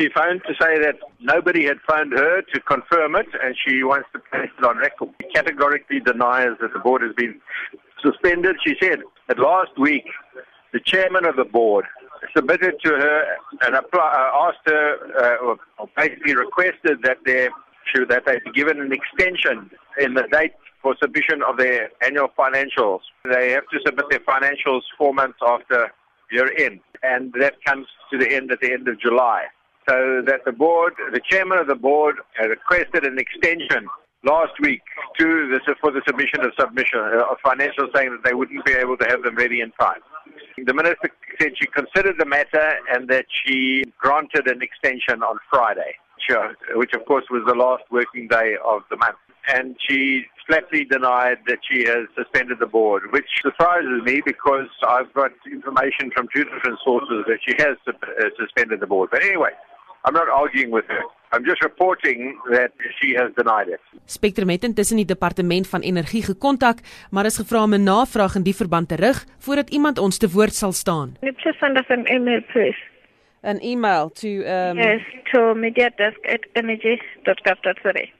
she phoned to say that nobody had phoned her to confirm it and she wants to place it on record. She categorically denies that the board has been suspended. She said that last week the chairman of the board submitted to her and uh, asked her, uh, or basically requested that they that they be given an extension in the date for submission of their annual financials. They have to submit their financials four months after year end, and that comes to the end at the end of July. So that the board, the chairman of the board, requested an extension last week to for the submission of submission uh, of financials, saying that they wouldn't be able to have them ready in time. The minister said she considered the matter and that she granted an extension on Friday, which of course was the last working day of the month. And she flatly denied that she has suspended the board, which surprises me because I've got information from two different sources that she has uh, suspended the board. But anyway, I'm not arguing with her. I'm just reporting that she has denied it. Spectrum het intussen die departement van energie gekontak, maar is gevra om 'n navraag in die verband te rig voordat iemand ons te woord sal staan. Just send us an email please. An email to um Yes, to mediadesk@energy.gov.za.